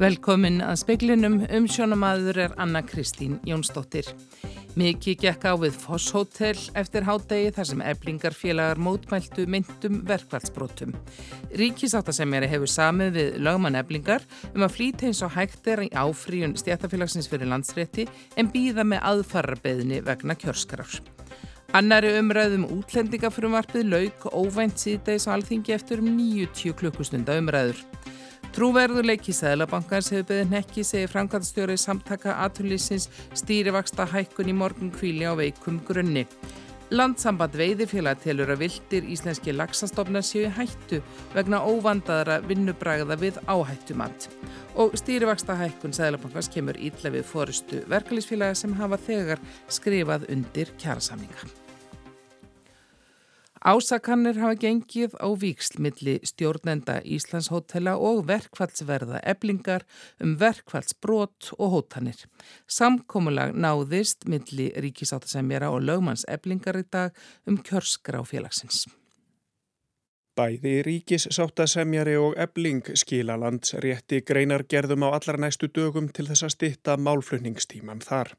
Velkomin að speiklinum um sjónamaður er Anna Kristín Jónsdóttir. Mikið gekk á við Foss Hotel eftir hádegi þar sem eblingarfélagar mótmæltu myndum verkvælsbrótum. Ríkisáttasemjari hefur samið við lögman eblingar um að flýta eins og hægt er í áfríun stjættafélagsins fyrir landsrétti en býða með aðfarrabeðinni vegna kjörskarar. Annari umræðum útlendingafrumvarpið lauk óvænt síðdeis á alþingi eftir um 90 klukkustunda umræður. Trúverðuleiki Sæðlabankars hefur beðið nekki segir framkvæmstjóri samtaka aturlýsins stýrivaksta hækkun í morgun kvíli á veikum grunni. Landsamband veiðifélag telur að vildir íslenski laxastofnar séu hættu vegna óvandaðara vinnubræða við áhættumat. Og stýrivaksta hækkun Sæðlabankars kemur ítla við fórustu verkefliðsfélaga sem hafa þegar skrifað undir kjærasamninga. Ásakannir hafa gengið á vikslmilli stjórnenda Íslandshótela og verkfallsverða eblingar um verkfallsbrot og hótanir. Samkómulag náðist milli ríkisáttasemjara og lögmanns eblingar í dag um kjörskrá félagsins. Bæði ríkissáttasemjari og ebling skila landsrétti greinar gerðum á allar næstu dögum til þess að stitta málflutningstíman þar.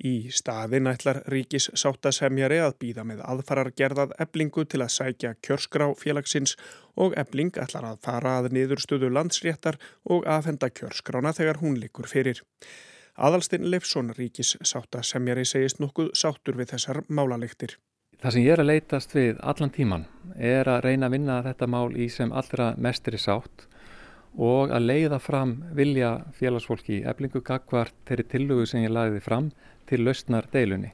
Í staðin ætlar ríkis sáttasemjari að býða með aðfarargerðað eblingu til að sækja kjörskrá félagsins og ebling ætlar að fara að niðurstöðu landsréttar og aðfenda kjörskrána þegar hún likur fyrir. Aðalstinn Leifsson ríkis sáttasemjari segist nokkuð sáttur við þessar málalegtir. Það sem ég er að leytast við allan tíman er að reyna að vinna þetta mál í sem allra mestri sátt og að leiða fram vilja félagsfólki í eblingu gagvart þeirri tillugu sem ég lagði fram til lausnar deilunni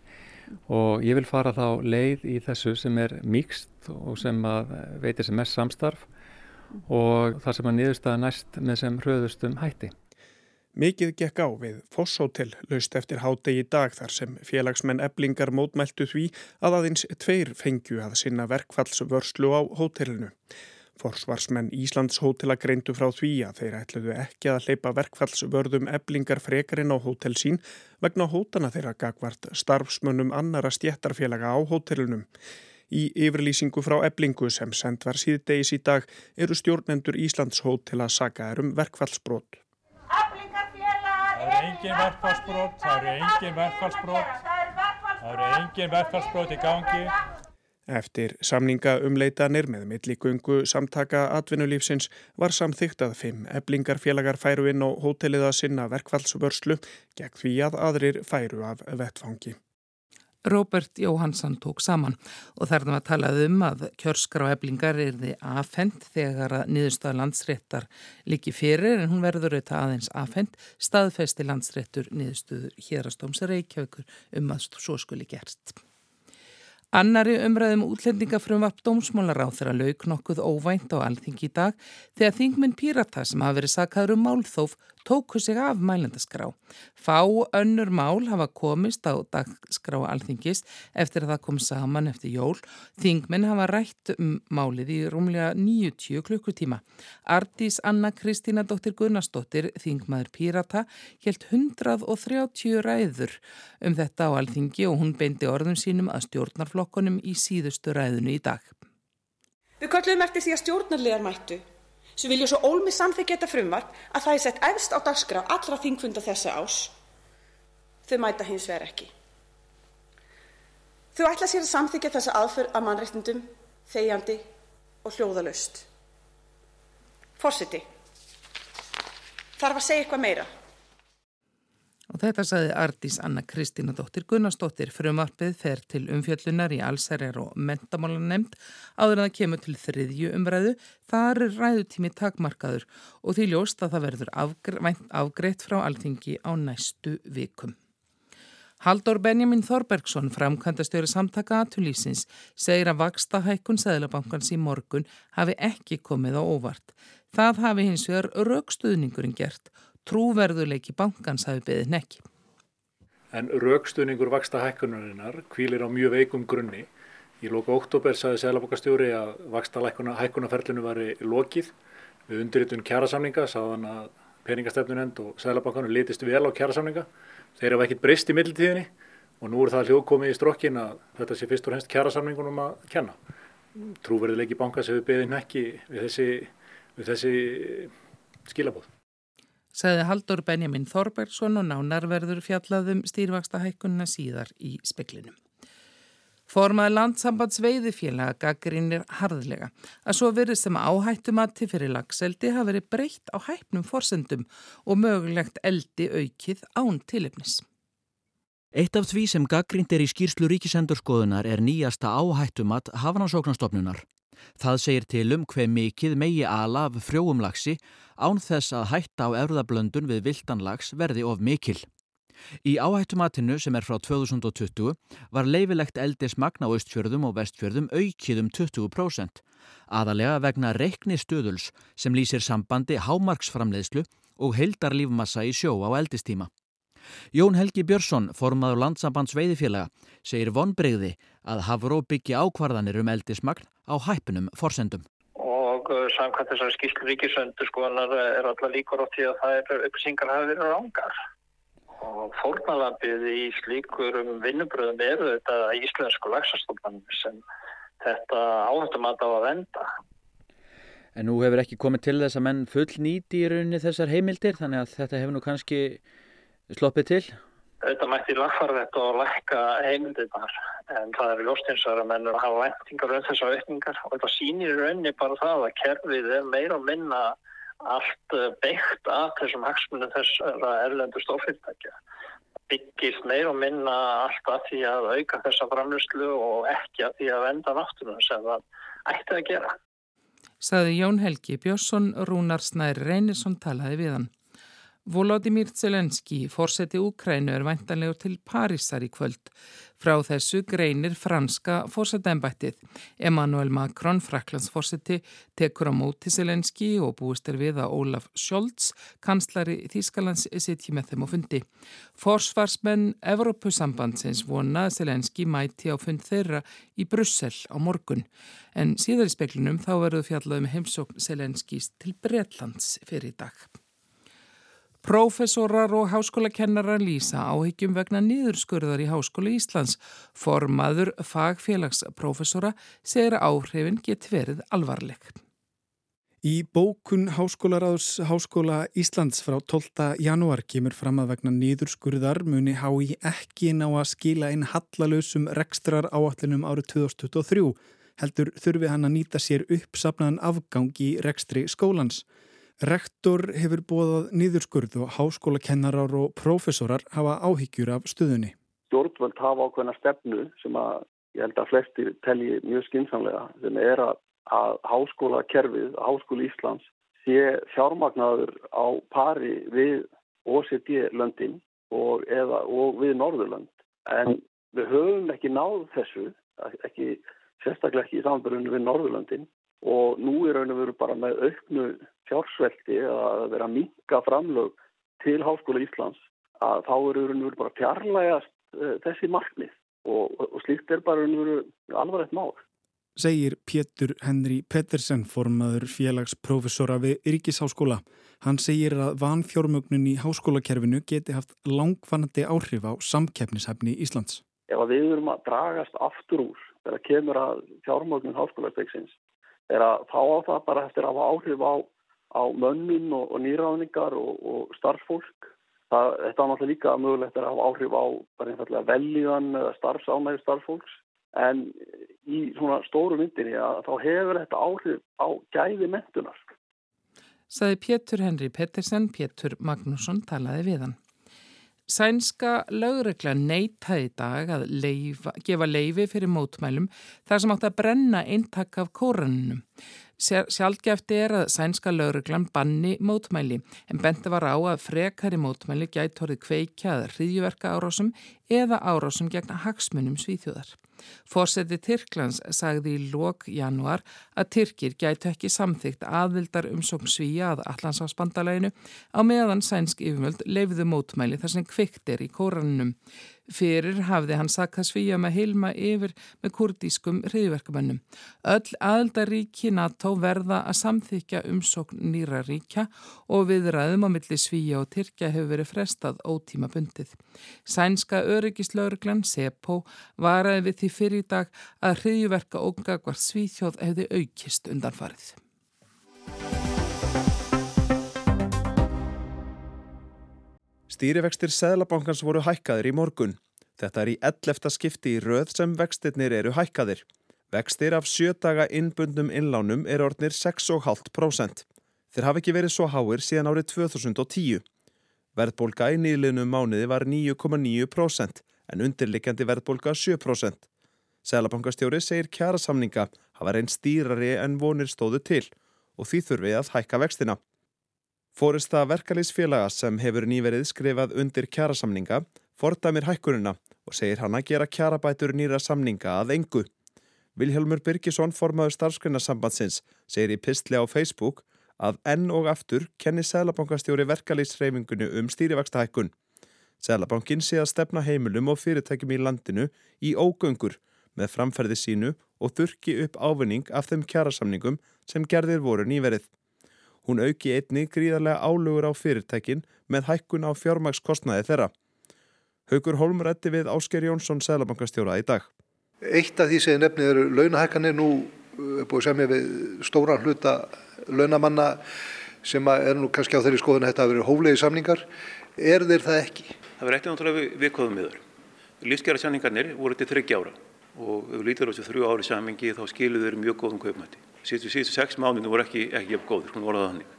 og ég vil fara þá leið í þessu sem er mýkst og sem veitir sem mest samstarf og það sem að niðurstaða næst með sem hröðustum hætti. Mikið gekk á við Fosshótel laust eftir hádegi dag þar sem félagsmenn eblingar mótmæltu því að aðeins tveir fengju að sinna verkfallsvörslu á hótelinu. Forsvarsmenn Íslands hótela greindu frá því að þeir ætluðu ekki að hleypa verkfallsvörðum eblingar frekarinn á hótel sín vegna hótana þeirra gagvart starfsmönnum annara stjættarfélaga á hótelunum. Í yfirlýsingu frá eblingu sem send var síðdegis í dag eru stjórnendur Íslands hótela sagaðurum verkfallsbrót. Eblingarfélagar er engin verkfallsbrót, það eru engin verkfallsbrót, það eru engin verkfallsbrót í gangi. Eftir samningaumleitanir með milligöngu samtaka atvinnulífsins var samþygt að fimm eblingarfélagar færu inn á hótelið að sinna verkfallsvörslu gegn því að aðrir færu af vettfangi. Robert Jóhansson tók saman og þarna var talað um að kjörskar á eblingar er þið afhengt þegar að niðurstaða landsréttar líki fyrir en hún verður auðvitað aðeins afhengt staðfesti landsréttur niðurstöður hérastóms Reykjavíkur um að svo skuli gerst. Annari umræðum útlendingafrumvap dómsmálaráð þeirra lauk nokkuð óvænt á alþingi í dag þegar þingminn Pírata sem hafa verið sakaður um málþóf tóku sig af mælendaskrá. Fá önnur mál hafa komist á dagskrá alþingis eftir að það kom saman eftir jól. Þingminn hafa rætt um málið í rúmlega 90 klukkutíma. Artís Anna Kristína dóttir Gunnarsdóttir, þingmaður Pírata, helt 130 ræður um þetta á alþingi og hún beindi orðum sínum að stjórnarflokkonum í síðustu ræðunu í dag. Við kallum eftir því að stjórnarlegar mættu sem vilja svo ólmi samþykja þetta frumvarp að það er sett efst á dagskrá allra þingfunda þessa ás, þau mæta hins vegar ekki. Þau ætla sér að samþykja þessa aðför að mannreitindum, þegjandi og hljóðalöst. Fórseti, þarf að segja eitthvað meira. Og þetta saði Ardís Anna Kristína dóttir Gunnarsdóttir frumarpið fer til umfjöllunar í allsærir og mentamálan nefnd áður en það kemur til þriðju umræðu. Það er ræðutími takmarkaður og því ljóst að það verður afgreitt frá alþingi á næstu vikum. Haldur Benjamin Þorbergsson, framkvæmdastjóri samtaka aðtulísins, segir að vaksta hækkun Sæðlabankans í morgun hafi ekki komið á óvart. Það hafi hins vegar raukstuðningurinn gert trúverðuleiki bankans hafi beðið nekki. En raukstuðningur vaksta hækkunarinnar kvílir á mjög veikum grunni. Í lóku oktober saði Sæðlabokastjóri að vaksta hækkunarferlinu var lokið. Við undirritun kjærasamninga saðan að peningastefnunend og Sæðlabankanur litist vel á kjærasamninga. Þeir hafa ekkit breyst í millitíðinni og nú er það hljóðkomið í strokkin að þetta sé fyrst og hennst kjærasamningunum að kenna. Trúverðuleiki bankans hefur beðið nekki við þessi, við þessi skilabóð. Sagði Haldur Benjamin Þorbergsson og nánarverður fjallaðum stýrvaksta hækkunna síðar í speklinum. Formaði landsambands veiðifélaga gaggrínir harðlega að svo verið sem áhættumatti fyrir lagseldi hafi verið breytt á hæpnum forsendum og mögulegt eldi aukið án tilipnis. Eitt af því sem gaggrínt er í skýrslu ríkisendurskoðunar er nýjasta áhættumat hafnansóknastofnunar. Það segir til um hver mikið megi ala af frjóumlagsi án þess að hætta á erðablöndun við viltanlags verði of mikil. Í áhættumatinu sem er frá 2020 var leifilegt eldismagn á austfjörðum og vestfjörðum aukið um 20%, aðalega vegna reikni stöðuls sem lýsir sambandi hámarksframleiðslu og heildar lífmassa í sjó á eldistíma. Jón Helgi Björnsson, formaður landsambands veiðifélaga, segir vonbreyði að Havró byggja ákvarðanir um eldismagn á hæppunum forsendum. Og uh, samkvæmt þessari skýrslu ríkisöndu skoðanar er alltaf líkur á því að það er upplýsingar hafi verið rángar. Og fórnalambið í slíkur um vinnubröðum eru þetta íslensku lagsastofnum sem þetta áhættum að á að venda. En nú hefur ekki komið til þess að menn full nýti í rauninni þessar heimildir þannig að þetta hefur nú kannski sloppið til? Þetta mætti lagfara þetta og lækka heimildirnar en það er ljóstinsar að mennur hafa væntingar um þessar aukningar og þetta sýnir í rauninni bara það að kerfið er meira að minna allt byggt að þessum hagsmunum þessara erlendu stofnfyrirtækja. Byggist meira að minna allt að því að auka þessa framlustlu og ekki að því að venda náttúrunum sem það ætti að gera. Saði Jón Helgi Björnsson, Rúnar Snæri Reynisson talaði við hann. Volodymyr Zelenski, fórseti Úkrænu, er væntanlegur til Parísar í kvöld. Frá þessu greinir franska fórsetembættið. Emmanuel Macron, fraklandsfórseti, tekur á móti Zelenski og búist er við að Ólaf Scholz, kanslari Þýskalands, sitji með þeim á fundi. Forsvarsmenn Evrópusambandsins vona Zelenski mæti á fund þeirra í Brussel á morgun. En síðar í speklunum þá verður fjallað um heimsókn Zelenskis til Bretlands fyrir dag. Prófessorar og háskólakennarar lýsa áhyggjum vegna niðurskurðar í Háskóla Íslands. Formaður fagfélagsprófessora segir að áhrifin get verið alvarleg. Í bókun Háskólaráðs Háskóla Íslands frá 12. janúar kemur fram að vegna niðurskurðar muni hái ekki ná að skila inn hallalösum rekstrar áallinum árið 2023. Heldur þurfi hann að nýta sér uppsapnaðan afgang í rekstri skólans. Rektor hefur bóðað nýðurskurð og háskólakennarar og prófessorar hafa áhyggjur af stuðunni. Stjórnvöld hafa ákveðna stefnu sem að ég held að flestir telji mjög skinsamlega sem er að, að háskólakerfið, háskóli Íslands sé fjármagnaður á pari við OCD-löndin og, og við Norðurlönd. En við höfum ekki náð þessu, ekki, sérstaklega ekki í samverðinu við Norðurlöndin og nú er raun og veru bara með auknu fjársvelti að vera að minka framlög til Háskóla Íslands að þá er og veru bara fjarlægast uh, þessi markmið og, og, og slíkt er bara alvarlegt mál. Segir Pétur Henry Pettersen, formaður félagsprófessora við Ríkisháskóla. Hann segir að vanfjármögnun í háskólakerfinu geti haft langfannandi áhrif á samkeppnishefni Íslands. Ef við erum að dragast aftur úr þegar kemur að fjármögnun háskólastegsins er að þá á það bara eftir að hafa áhrif á, á mönnun og, og nýráðningar og, og starffólk. Það, þetta er náttúrulega líka mögulegt að hafa áhrif á velíðan eða starfsánægi starffólks en í svona stóru myndinni að þá hefur þetta áhrif á gæði mentunar. Saði Pétur Henry Pettersen, Pétur Magnússon talaði við hann. Sænska lögregla neytaði dag að leifa, gefa leifi fyrir mótmælum þar sem átt að brenna eintak af kóranunum. Sjálfgefti er að sænska lögreglan banni mótmæli en benti var á að frekari mótmæli gæti horið kveikjað hriðjuverka árásum eða árásum gegn hagsmunum svíþjóðar. Fórseti Tyrklands sagði í lok januar að Tyrkir gætu ekki samþygt aðvildar umsókn svíja að Allandsásbandalæginu á meðan sænsk yfirmöld leifiðu mótmæli þar sem kvikt er í kóranunum. Fyrir hafði hann sakað svíja með heilma yfir með kurdískum hriðverkamönnum. Öll aðeldaríki NATO verða að samþykja umsókn nýra ríkja og við ræðum á milli svíja og Tyrkja hefur verið frestað ótíma bundið. Sænska öryggislauruglan SEPO varaði við því fyrir í dag að hriðverka ógagvar svíþjóð hefði aukist undanfarið. Stýrivextir Seðlabankans voru hækkaðir í morgun. Þetta er í 11. skipti í röð sem vextirnir eru hækkaðir. Vextir af sjödaga innbundum innlánum er orðnir 6,5%. Þeir hafi ekki verið svo háir síðan árið 2010. Verðbólka í nýlinum mánuði var 9,9% en undirlikjandi verðbólka 7%. Sælabankastjóri segir kjærasamninga hafa reyn stýrari en vonir stóðu til og því þurfi að hækka vextina. Fórista verkalýsfélaga sem hefur nýverið skrifað undir kjærasamninga fordæmir hækkununa og segir hann að gera kjærabætur nýra samninga að engu. Vilhelmur Birgisson, formaður starfsgrunarsambandsins, segir í pistli á Facebook að enn og aftur kenni Sælabankastjóri verkalýsreifingunni um stýrivaxtahækkun. Sælabankin sé að stefna heimilum og fyrirtækjum í landinu í ógöngur með framferði sínu og þurki upp ávinning af þeim kjærasamningum sem gerðir voru nýverið. Hún auki einni gríðarlega álugur á fyrirtækin með hækkun á fjármagskostnaði þeirra. Haugur Holm rætti við Ásker Jónsson Sælabankastjóra í dag. Eitt af því sem nefnið eru launahækkanir nú er búið sem ég við stóran hluta launamanna sem er nú kannski á þeirri skoðun að þetta hafi verið hóflegi samningar. Er þeir það ekki? Það verður ekkert náttúrulega við, viðkóðum miður. Lífskjara samningarnir voru til þryggja ára og við lítur á þessu þrjú ári samingi þá skiluðu þeir mjög góðum kaupmætti. Síðustu síðustu sex mánuðinu voru ekki, ekki góður, hún voruð þannig.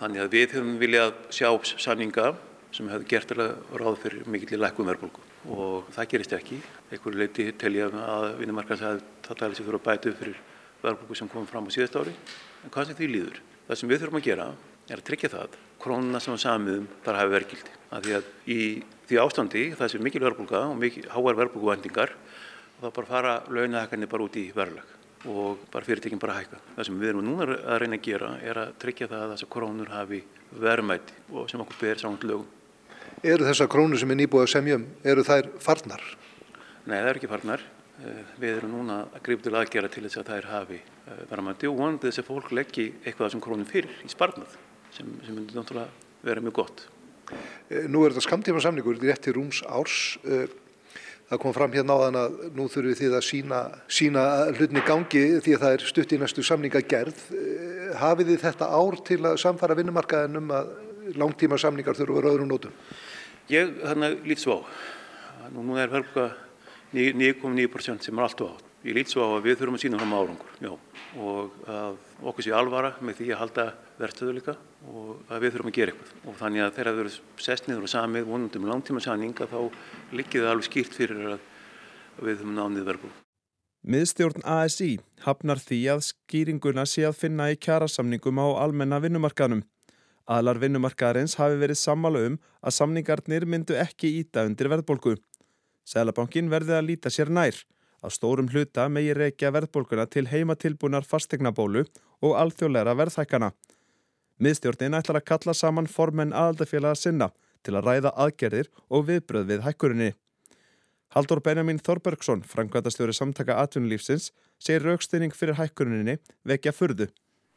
Þannig að við höfum viljað sjá samninga sem hefði gert ráð fyrir mikill í lækum verðbólku og það gerist ekki. Einhverju leiti tel ég að vinnumarkans að það tæli sig fyrir að bætu fyrir verðbólku sem kom fram á síðast ári. En hvað sem því líður? Það sem við þurfum að gera er að tryggja það krónuna sem við samiðum þar hafi verðgildi. Að því að í því ástandi það sem mikil verðbólka og mikil háar verðbólkuvendingar þá bara fara launahækkanir bara út í verðlag og bara fyrirtekin bara hækka. Það sem við erum núna að reyna að gera er að tryggja það að þessar krónur hafi verðmætti og sem okkur ber saman lögum eru þessar krónur sem er nýbúið að semjum, eru þær farnar? Nei, það er ekki farnar. Eh, við erum núna að gripa til aðgera til þess að þær hafi eh, verðamætti og vonandi þess að fólk leggji eitthvað þessum krónum fyrir í sparnað sem, sem myndi náttúrulega vera mjög gott. Eh, nú er þetta skamtíma samningur, þetta er rétt í rúms árs. Það kom fram hérna á þann að nú þurfum þið að sína, sína hlutinni gangi því að það er stutt í næstu samninga gerð. Hafið þið þetta ár til að samfara vinnumarkaðin um að langtíma samningar þurfa að vera öðrum nótum? Ég hérna lít svo á. Nú er verðbúka 9,9% sem er allt og átt. Ég lít svo á að við þurfum að sína fram árangur. Já. Og okkur sé alvara með því að halda verðstöðu líka og að við þurfum að gera eitthvað. Og þannig að þegar það verður sest niður og samið vonundum langtíma samninga þá likið það alveg skýrt fyrir að við þurfum námið verðbúka. Miðstjórn ASI hafnar því að skýringuna sé að finna í kjærasamningum á almenna vinnumarkaðnum. Aðlar vinnumarkaðarins hafi verið sammála um að samningarnir myndu ekki íta undir verðbólku. Sælabankin verði að líta sér nær. Að stórum hluta megi reykja verðbólkuna til heimatilbúnar fastegnabólu og alþjóðleira verðhækana. Miðstjórnin ætlar að kalla saman formen aðaldafélaga sinna til að ræða aðgerðir og viðbröð við hækkurinni. Haldur Benjamin Þorbergsson, frangvæntastjóri samtaka atvinnulífsins, segir raukstinning fyrir hækkurinni vekja furðu.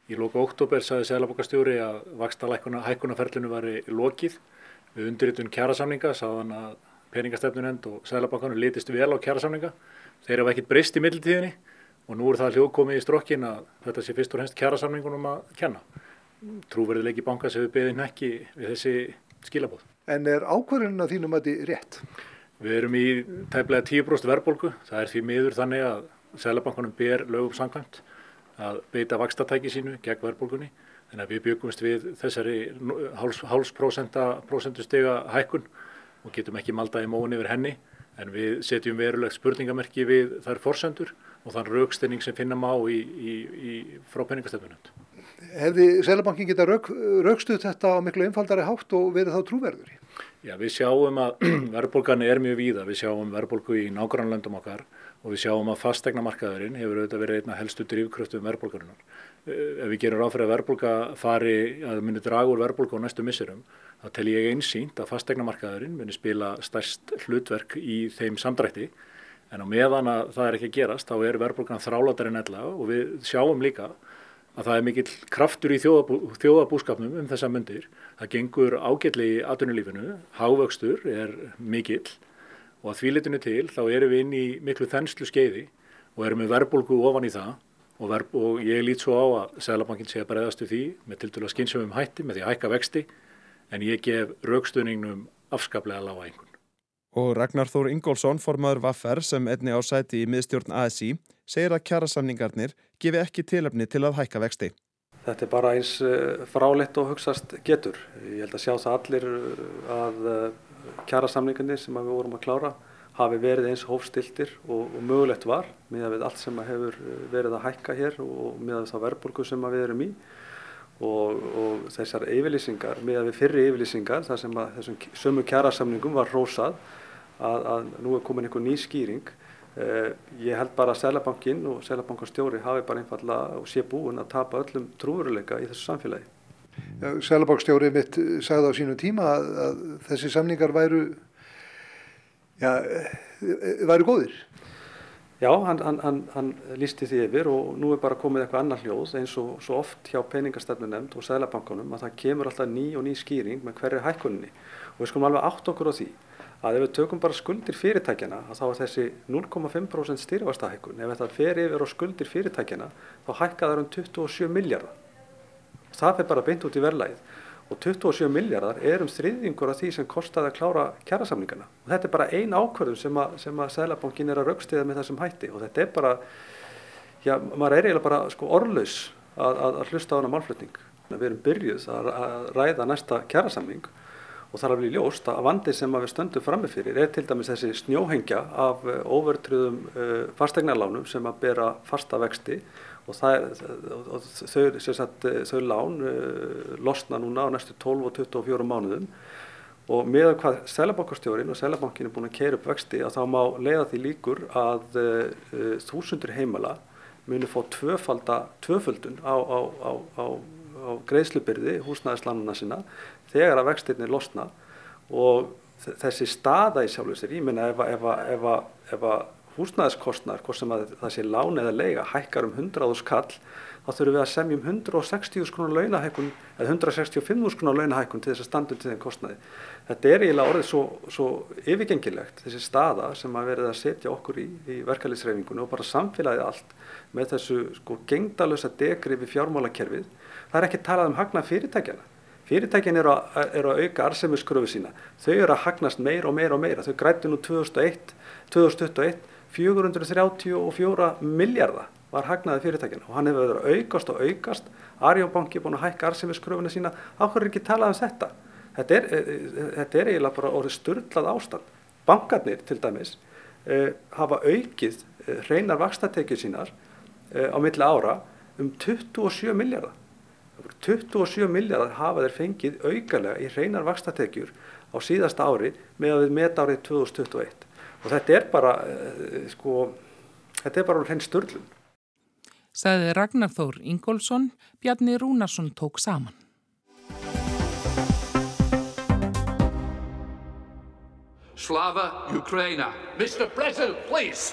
Í lóku oktober saði Sælabokastjóri að vaksta hækkunarferlinu var í lokið. Við undirritun kjærasamninga saðan að peningastefnunend og Sælabokkanur litist vel á kjærasamninga. Þeir hafa ekkit breyst í middeltíðinni og nú er það hljóðkomið í strokkin að þetta sé fyrst og hennst kjærasamningunum að kenna. Trúverðilegi banka sem við beðum ekki við þessi skilabóð. En er ákvarðunum að þínum að þetta rétt? Við erum í tæplega 10% verðbólku. Það er því miður þannig að Sælabankunum ber lögum samkvæmt að beita vakstatæki sínu gegn verðbólgunni. Þannig að við byggumst við þessari háls prósentustega hækkun og getum ekki maldaði móin yfir henni en við setjum verulegt spurningamerki við þær forsendur og þann raukstinning sem finnum á í, í, í frápenningastöfunund. Hefði Sælabankin geta rauk, raukstuð þetta á miklu einfaldari hátt og verið þá trúverður? Já, við sjáum að verðbólgan er mjög víða. Við sjáum verðbólgu í nágrannlöndum okkar og við sjáum að fastegna markaðurinn hefur auðvitað verið einna helstu drivkröftu um verðbólgarinnar. Eh, ef við gerum ráð fyrir að verðbólga fari að muni draga úr verðbólga á næstu missurum, þá tel ég einsýnt að fastegna markaðurinn muni spila stærst hlutverk í þeim samdrætti en á meðan að það er ekki gerast þá er verðbólgan þrálatari nella og við sjáum líka að það er mikill kraftur í þjóðabú, þjóðabúskapnum um þessa myndir. Það gengur ágætli í atvinnulífinu, hávöxtur er mikill og að því litinu til þá erum við inn í miklu þenslu skeiði og erum við verbulgu ofan í það og, verb, og ég lít svo á að Sælabankin sé að bregðastu því með til dælu að skynsum um hætti með því að hækka vexti en ég gef raukstöningnum afskaplega lága einhvern. Og Ragnar Þór Ingólfsson, formadur Vaffer sem einni á sæti í miðstjórn ASI, segir að kjærasamningarnir gefi ekki tilöfni til að hækka vexti. Þetta er bara eins eh, fráleitt og hugsaðst getur. Ég held að sjá það allir eh, að eh, kjærasamningarnir sem við vorum að klára hafi verið eins hófstiltir og, og mögulegt var með allt sem hefur verið að hækka hér og með það verðbólku sem við erum í og, og þessar yfirlýsingar, með við fyrri yfirlýsingar þar sem að þessum sömu kjærasamningum var rósað að, að nú er komin einhver ný skýring. Eh, ég held bara að Sælabankin og Sælabankastjóri hafi bara einfalla og sé búin að tapa öllum trúveruleika í þessu samfélagi. Sælabankstjóri mitt sagði á sínu tíma að, að þessi samningar væru, já, væru góðir. Já, hann, hann, hann, hann lísti því yfir og nú er bara komið eitthvað annar hljóð eins og svo oft hjá peningastefnu nefnd og Sælabankunum að það kemur alltaf ný og ný skýring með hverju hækkunni og við skulum alveg átt okkur á því að ef við tökum bara skuldir fyrirtækjana þá er þessi 0,5% styrfastahækkun ef þetta fer yfir á skuldir fyrirtækjana þá hækka það um 27 miljardar það fer bara beint út í verðlægið og 27 miljardar er um þriðingur af því sem kostaði að klára kjærasamlingana og þetta er bara ein ákvörðum sem að, að Sælabankin er að raukstiða með þessum hætti. Og þetta er bara já, maður er eiginlega bara sko orðlaus að, að, að hlusta á hana málflutning. Við erum byrjuð að ræða næsta kjærasamling og það er alveg ljóst að vandi sem við stöndum framifyrir er til dæmis þessi snjóhengja af eh, overtröðum eh, fastegnarlánum sem að bera fasta vexti. Og, er, og þau, sagt, þau lán eh, losna núna á næstu 12 og 24 mánuðum. Og með hvað Sælabankastjórin og Sælabankin er búin að keira upp vexti að þá má leiða því líkur að þúsundur heimala muni fá tvöföldun á, á, á, á greiðslubyrði húsnæðislánuna sinna þegar að vextirnir losna og þessi staða í sjálfur sér, ég minna ef, ef, ef, ef að húsnæðiskostnar, hvort sem að það sé lán eða leiga, hækkar um 100.000 kall, þá þurfum við að semja um 160.000 krónar launahækkun eða 165.000 krónar launahækkun til þess að standa til þeim kostnaði. Þetta er eiginlega orðið svo, svo yfirgengilegt, þessi staða sem að verið að setja okkur í, í verkefliðsreifingunni og bara samfélagið allt með þessu sko gengdalösa degri við fjármálakerfið. Það er ekki talað um hagnað fyrirtækjana. Fyrirtækin eru að, er að auka arsemiskröfu sína. Þau eru að hagnast meira og meira og meira. Þau grætti nú 2001, 2021 434 miljardar var hagnaði fyrirtækina og hann hefur verið að aukast og aukast. Arjónbanki er búin að hækka arsemiskröfuna sína. Áhverju er ekki talað um þetta? Þetta er, e, e, þetta er eiginlega bara orðið störtlað ástand. Bankarnir til dæmis eh, hafa aukið eh, hreinar vakstatekið sínar eh, á milli ára um 27 miljardar. 27 miljardar hafa þeir fengið augalega í hreinar vakstatekjur á síðasta ári með að við meta árið 2021 og þetta er bara uh, sko, þetta er bara hrein störlun. Sæði Ragnar Þór Ingólfsson, Bjarni Rúnarsson tók saman. Slava Ukraina. Mr. President, please.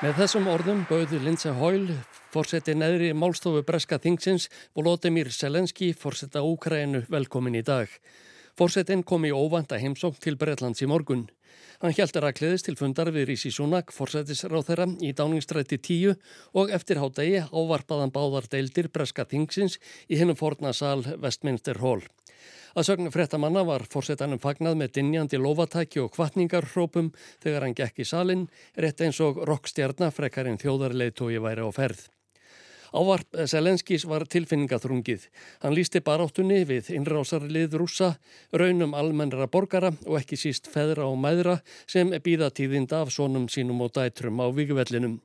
Með þessum orðum bauði Lindsay Hoyle Fórseti neðri málstofu Breska Þingsins Volodymyr Selenski fórseta Úkrænu velkomin í dag. Fórsetin kom í óvanda heimsók til Breitlands í morgun. Hann hjælti rækliðist til fundar við Rísi Súnak, fórsetisráð þeirra í dáningstrætti 10 og eftir hádegi ávarpaðan báðar deildir Breska Þingsins í hennum fornasal Westminster Hall. Að sögna frettamanna var fórsetanum fagnað með dinjandi lovatæki og kvartningarhrópum þegar hann gekk í salin, rétt eins og rokkstjarnar frekarinn þjóðarleitói væri á ferð. Ávarp Selenskis var tilfinningaþrungið. Hann lísti baráttunni við innrásarlið rúsa, raunum almennra borgara og ekki síst feðra og mæðra sem býða tíðinda af sonum sínum og dætrum á vikvellinum.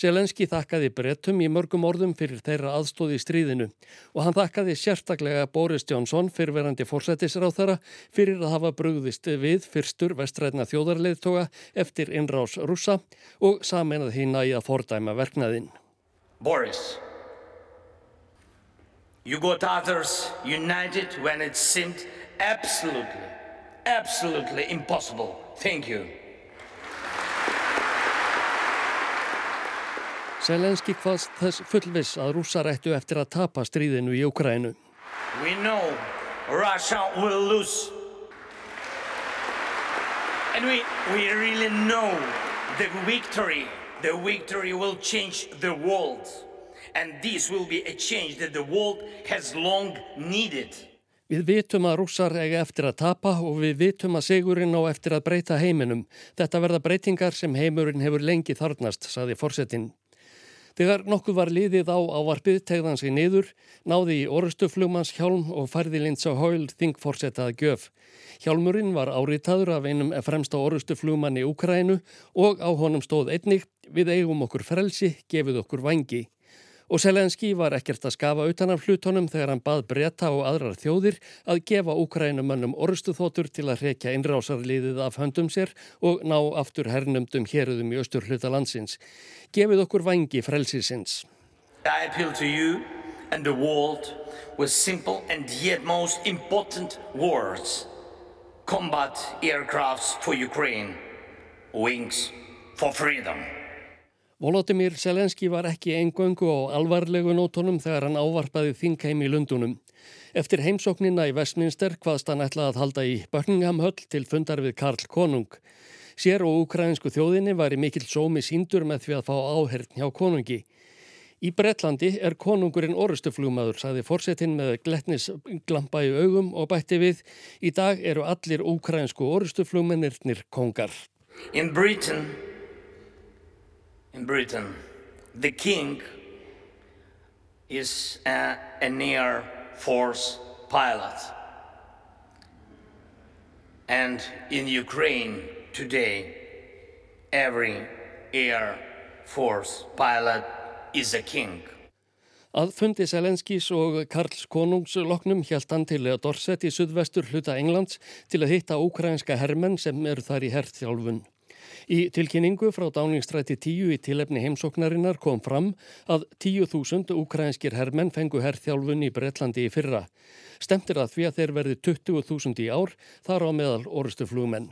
Selenski þakkaði brettum í mörgum orðum fyrir þeirra aðstóði í stríðinu og hann þakkaði sérstaklega Boris Johnson fyrverandi fórsættisráþara fyrir að hafa brugðist við fyrstur vestræðna þjóðarleðtoga eftir innrás rúsa og saminað hína í að fordæma verknaðinn. Boris, you got others united when it seemed absolutely, absolutely impossible. Thank you. Selenski hvaðst þess fullviss að rússar ættu eftir að tapa stríðinu í Ukrænu. We know Russia will lose. And we, we really know the victory, the victory will change the world. And this will be a change that the world has long needed. Við vitum að rússar eiga eftir að tapa og við vitum að sigurinn á eftir að breyta heiminum. Þetta verða breytingar sem heimurinn hefur lengi þarnast, saði forsetin. Þegar nokkuð var liðið á ávarpið tegðan sig niður, náði í orustuflugmanns hjálm og færði Lindsay Hoyle þingforsetaði gjöf. Hjálmurinn var áritaður af einum fremsta orustuflugmann í Ukrænu og á honum stóð einnig við eigum okkur frelsi, gefið okkur vangi. Og Selenski var ekkert að skafa utan af hlutunum þegar hann bað breyta og aðrar þjóðir að gefa Ukrænumönnum orðstuþótur til að rekja innrásarliðið af höndum sér og ná aftur hernumdum héruðum í austur hluta landsins. Gefið okkur vangi frelsisins. I appeal to you and the world with simple and yet most important words. Combat aircrafts for Ukraine. Wings for freedom. Volodymyr Selenski var ekki eingöngu á alvarlegu nótunum þegar hann ávarpaði þingheim í Lundunum. Eftir heimsóknina í Vestminster hvaðst hann ætlaði að halda í Buckingham höll til fundar við Karl Konung. Sér og ukrainsku þjóðinni var í mikill sómi síndur með því að fá áhern hjá konungi. Í Bretlandi er konungurinn orustuflugmaður, saði fórsetin með gletnis glampa í augum og bætti við. Í dag eru allir ukrainsku orustuflugmennirnir kongar. In Britain in Britain, the king is a, an air force pilot. And in Ukraine today, every air force pilot is a king. Að fundi Selenskis og Karls konungs loknum hjælt hann til að Dorset í suðvestur hluta Englands til að hitta ukrainska hermenn sem eru þar í herrþjálfun. Í tilkynningu frá dáningstræti 10 í tilefni heimsóknarinnar kom fram að 10.000 ukrainskir herrmenn fengu herrþjálfun í Breitlandi í fyrra. Stemtir að því að þeir verði 20.000 í ár þar á meðal orustuflugmenn.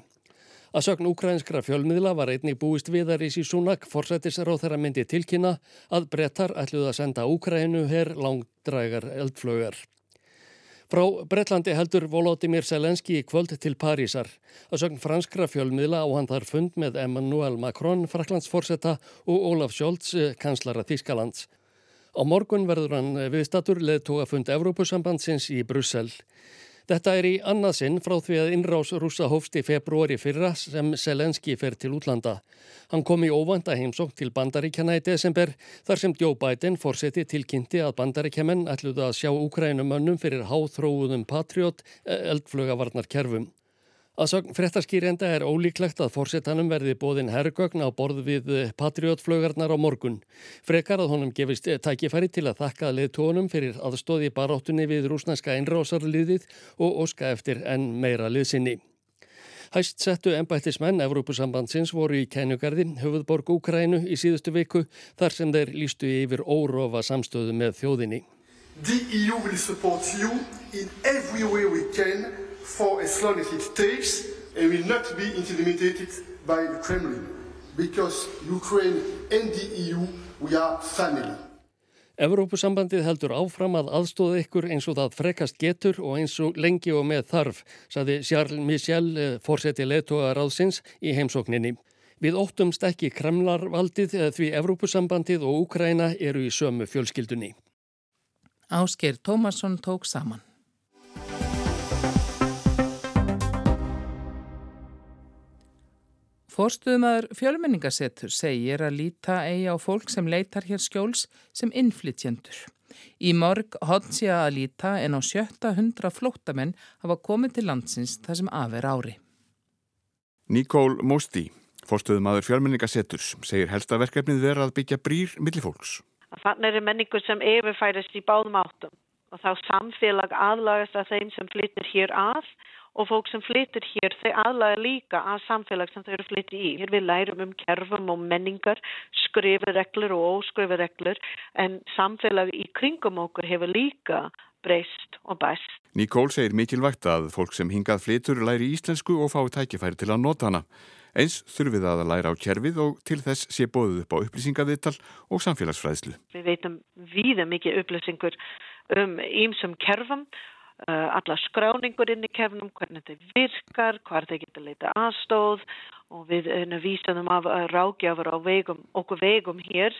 Að sögn ukrainskra fjölmiðla var einni búist viðaris í Súnak forsættisráð þeirra myndi tilkynna að brettar ætluð að senda Úkrænu herr langdrægar eldflögar. Frá Bretlandi heldur Volodymyr Selenski í kvöld til Parísar. Að sögn franskra fjölmiðla á hann þar fund með Emmanuel Macron, Fraklandsforsetta og Olaf Scholz, eh, kanslara Þískalands. Á morgun verður hann viðstatur leðtóga fund Evrópusambandsins í Brussel. Þetta er í annað sinn frá því að innrás rúsa hófst í februari fyrra sem Selenski fer til útlanda. Hann kom í óvanda heimsók til bandaríkjana í desember þar sem Joe Biden fórseti tilkynnti að bandaríkjaman ætluði að sjá Ukrænumönnum fyrir háþróuðum Patriot eh, eldflögavarnar kerfum. Að sögn fréttaskýrenda er ólíklegt að fórsetanum verði bóðin herrgögn á borð við patriotflögarnar á morgun. Frekar að honum gefist tækifæri til að þakka leðtónum fyrir aðstóði baróttunni við rúsnænska einrásarliðið og óska eftir enn meira liðsynni. Hæst settu ennbættismenn Evrópusambandsins voru í Kænugarði, höfuðborg Úkrænu í síðustu viku þar sem þeir lístu yfir órofa samstöðu með þjóðinni. The EU will support you in every way we can for as long as it takes and will not be intimidated by the Kremlin. Because Ukraine and the EU, we are family. Evrópusambandið heldur áfram að aðstóða ykkur eins og það frekast getur og eins og lengi og með þarf, saði Charles Michel, eh, fórseti leðtóa ráðsins í heimsókninni. Við óttumst ekki kremlarvaldið eh, því Evrópusambandið og Úkræna eru í sömu fjölskyldunni. Ásker Tómasson tók saman. Forstuðumæður fjölmenningasettur segir að líta eigi á fólk sem leitar hér skjóls sem innflytjendur. Í morg hodn sé að líta en á sjötta hundra flóttamenn hafa komið til landsins þar sem aðver ári. Nikól Mósti, forstuðumæður fjölmenningasetturs, segir helstaverkefnið vera að byggja brýr millifólks. Þannig er menningu sem yfirfærast í báðum áttum og þá samfélag aðlagast að þeim sem flyttir hér að og fólk sem flyttir hér þau aðlaga líka að samfélag sem þau eru flyttir í. Hér við lærum um kerfum og menningar, skrifirreglur og óskrifireglur en samfélag í kringum okkur hefur líka breyst og bæst. Nikól segir mikilvægt að fólk sem hingað flytur læri íslensku og fái tækifæri til að nota hana. Eins þurfið að læra á kerfið og til þess sé bóðuð upp á upplýsingaviðtal og samfélagsfræðslu. Við veitum víða mikið upplýsingur um ímsum kerfum alla skráningur inn í kefnum, hvernig þetta virkar, hvað þetta getur leita aðstóð og við uh, vísaðum af uh, rákjafur á vegum, okkur vegum hér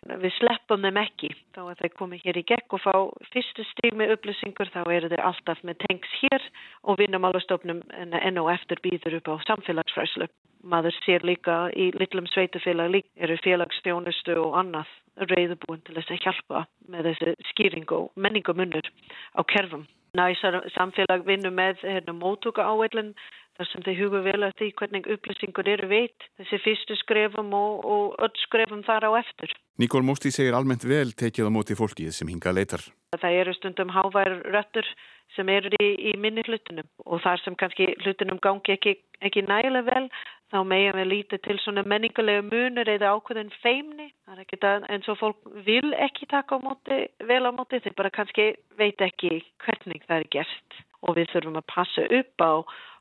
Við sleppum þeim ekki. Þá að þeir komi hér í gegn og fá fyrstu stíg með upplýsingur þá eru þeir alltaf með tengs hér og vinnumálastofnum enn og eftir býður upp á samfélagsfræslu. Maður sér líka í litlum sveitufélag líka eru félagsstjónustu og annað reyðubúin til þess að hjálpa með þessi skýring og menningamunur á kerfum. Næsar samfélag vinnu með hérna, mótuga áveilin þar sem þeir huga vel að því hvernig upplýsingur eru veit þessi fyrstu skrefum og, og öll skrefum þar á eftir. Nikól Mósti segir almennt vel tekið á móti fólkið sem hinga leitar. Það eru stundum hávær röttur sem eru í, í minni hlutunum og þar sem kannski hlutunum gangi ekki, ekki nægilega vel þá megin við lítið til svona menningulega munur eða ákveðin feimni. Það er ekki það eins og fólk vil ekki taka á móti, vel á móti, þeir bara kannski veit ekki hvernig það er gert og við þurfum að passa upp á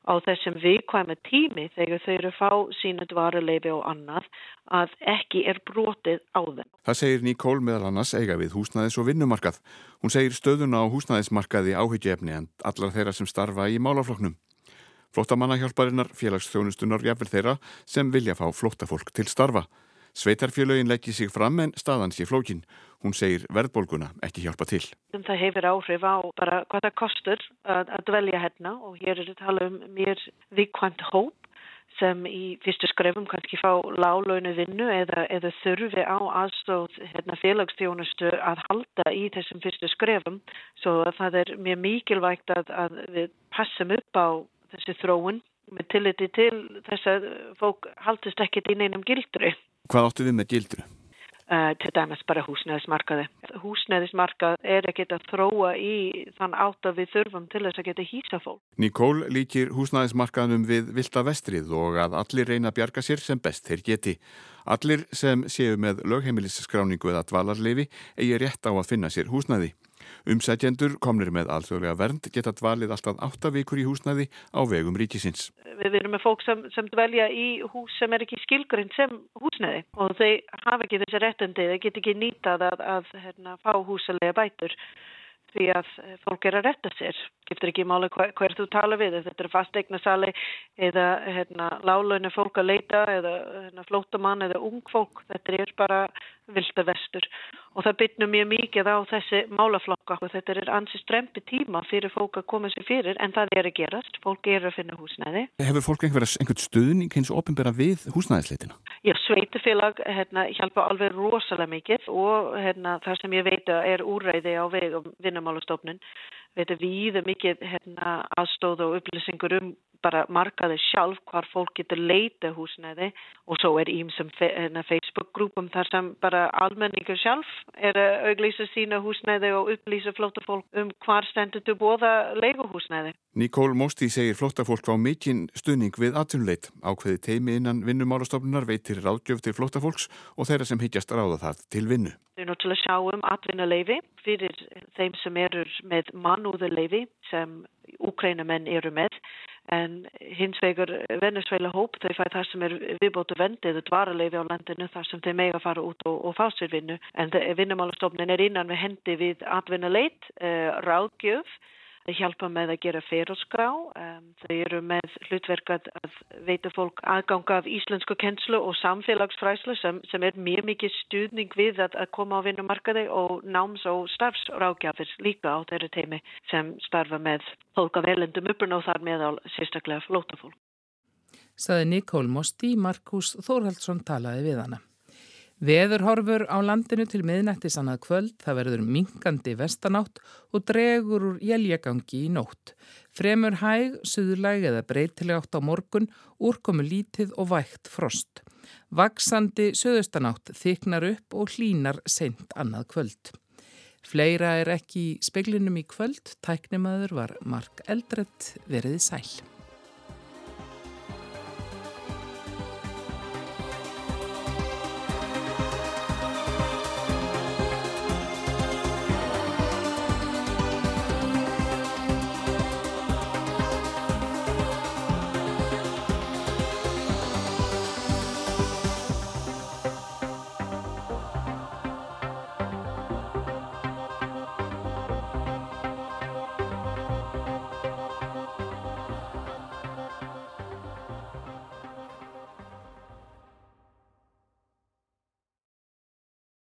á þessum viðkvæma tími þegar þau eru að fá sína dvaruleifi og annað að ekki er brotið á þeim. Það segir Nikól meðal annars eiga við húsnæðis og vinnumarkað. Hún segir stöðuna á húsnæðismarkaði áhyggjaefni en allar þeirra sem starfa í málafloknum. Flóttamannahjálparinnar, félagsþjónustunar, jafnvel þeirra sem vilja fá flóttafólk til starfa. Sveitarfélögin leggji sig fram en staðan sé flókin. Hún segir verðbólguna ekki hjálpa til. Það hefur áhrif á bara hvað það kostur að, að dvelja hérna og hér er þetta tala um mér vikvæmt hóp sem í fyrstu skrefum kannski fá lálaunu vinnu eða, eða þurfi á aðstóð hérna, félagsstjónustu að halda í þessum fyrstu skrefum. Svo það er mjög mikilvægt að, að við passum upp á þessi þróun með tilliti til þess að fólk haldist ekkit í neinum gildru. Hvað áttu við með gildru? Uh, til dæmis bara húsnæðismarkaði. Húsnæðismarkað er að geta þróa í þann átt að við þurfum til þess að geta hýsa fólk. Nikól líkir húsnæðismarkaðnum við Vilda Vestrið og að allir reyna að bjarga sér sem best þeir geti. Allir sem séu með lögheimilisskráningu eða dvalarleifi eigi rétt á að finna sér húsnæði. Umsætjendur komnir með alþjóðlega vernd geta dvalið alltaf átta vikur í húsnæði á vegum ríkisins. Við erum með fólk sem, sem dvelja í hús sem er ekki skilgrind sem húsnæði og þeir hafa ekki þessi réttandi, þeir get ekki nýtað að, að hérna, fá húsalega bætur því að fólk er að retta sér. Giftur ekki máli hver, hver þú tala við, þetta er fasteigna sali eða hérna, lálaunir fólk að leita eða hérna, flótamann eða ung fólk, þetta er bara vilda vestur og það bytnum mjög mikið á þessi málaflokka og þetta er ansi strempi tíma fyrir fólk að koma sér fyrir en það er að gerast, fólk er að finna húsnæði. Hefur fólk einhvern stuðning eins og ofinbera við húsnæðisleitina? Já, sveitufélag hérna, hjálpa alveg rosalega mikið og hérna, það sem ég veit er úræði á vegum vinnumálastofnun veit að við mikið hérna, aðstóð og upplýsingur um bara markaði sjálf hvar fólk getur leita húsnæði og svo er ímsum hérna, Facebook-grúpum þar sem bara almenningur sjálf er að auglýsa sína húsnæði og upplýsa flótafólk um hvar stendur þú bóða leiguhúsnæði. Nikól Mósti segir flótafólk á mikinn stuðning við atvinnuleit. Ákveði teimi innan vinnumálastofnunar veitir ráðgjöf til flótafólks og þeirra sem higgjast ráða það til vinnu. Við erum til að sjá um atvinnuleifi fyrir þeim sem eru með mannúðuleifi sem úkrænamenn eru með en hins vegar Venezuela hóp þau fæði það sem er viðbótu vendið dvaraleifi á landinu þar sem þeir mega fara út og, og fá sér vinnu. En vinnumálastofnin er innan við hendi við atvinnuleit, uh, ráðgjöf hjálpa með að gera feroskrá, um, þau eru með hlutverk að veita fólk aðganga af íslensku kennslu og samfélagsfræslu sem, sem er mjög mikið stuðning við að, að koma á vinnumarkaði og náms- og starfsrákjafir líka á þeirri teimi sem starfa með fólk af velendum uppurna og þar meðal sérstaklega flótafólk. Saði Nikól Mosti, Markus Þórhaldsson talaði við hana. Veðurhorfur á landinu til miðnættis annað kvöld, það verður minkandi vestanátt og dregur úr jæljagangi í nótt. Fremur hæg, suðlæg eða breytileg átt á morgun, úrkomu lítið og vægt frost. Vaksandi suðustanátt þyknar upp og hlínar seint annað kvöld. Fleira er ekki í speklinum í kvöld, tæknimaður var Mark Eldrett veriði sæl.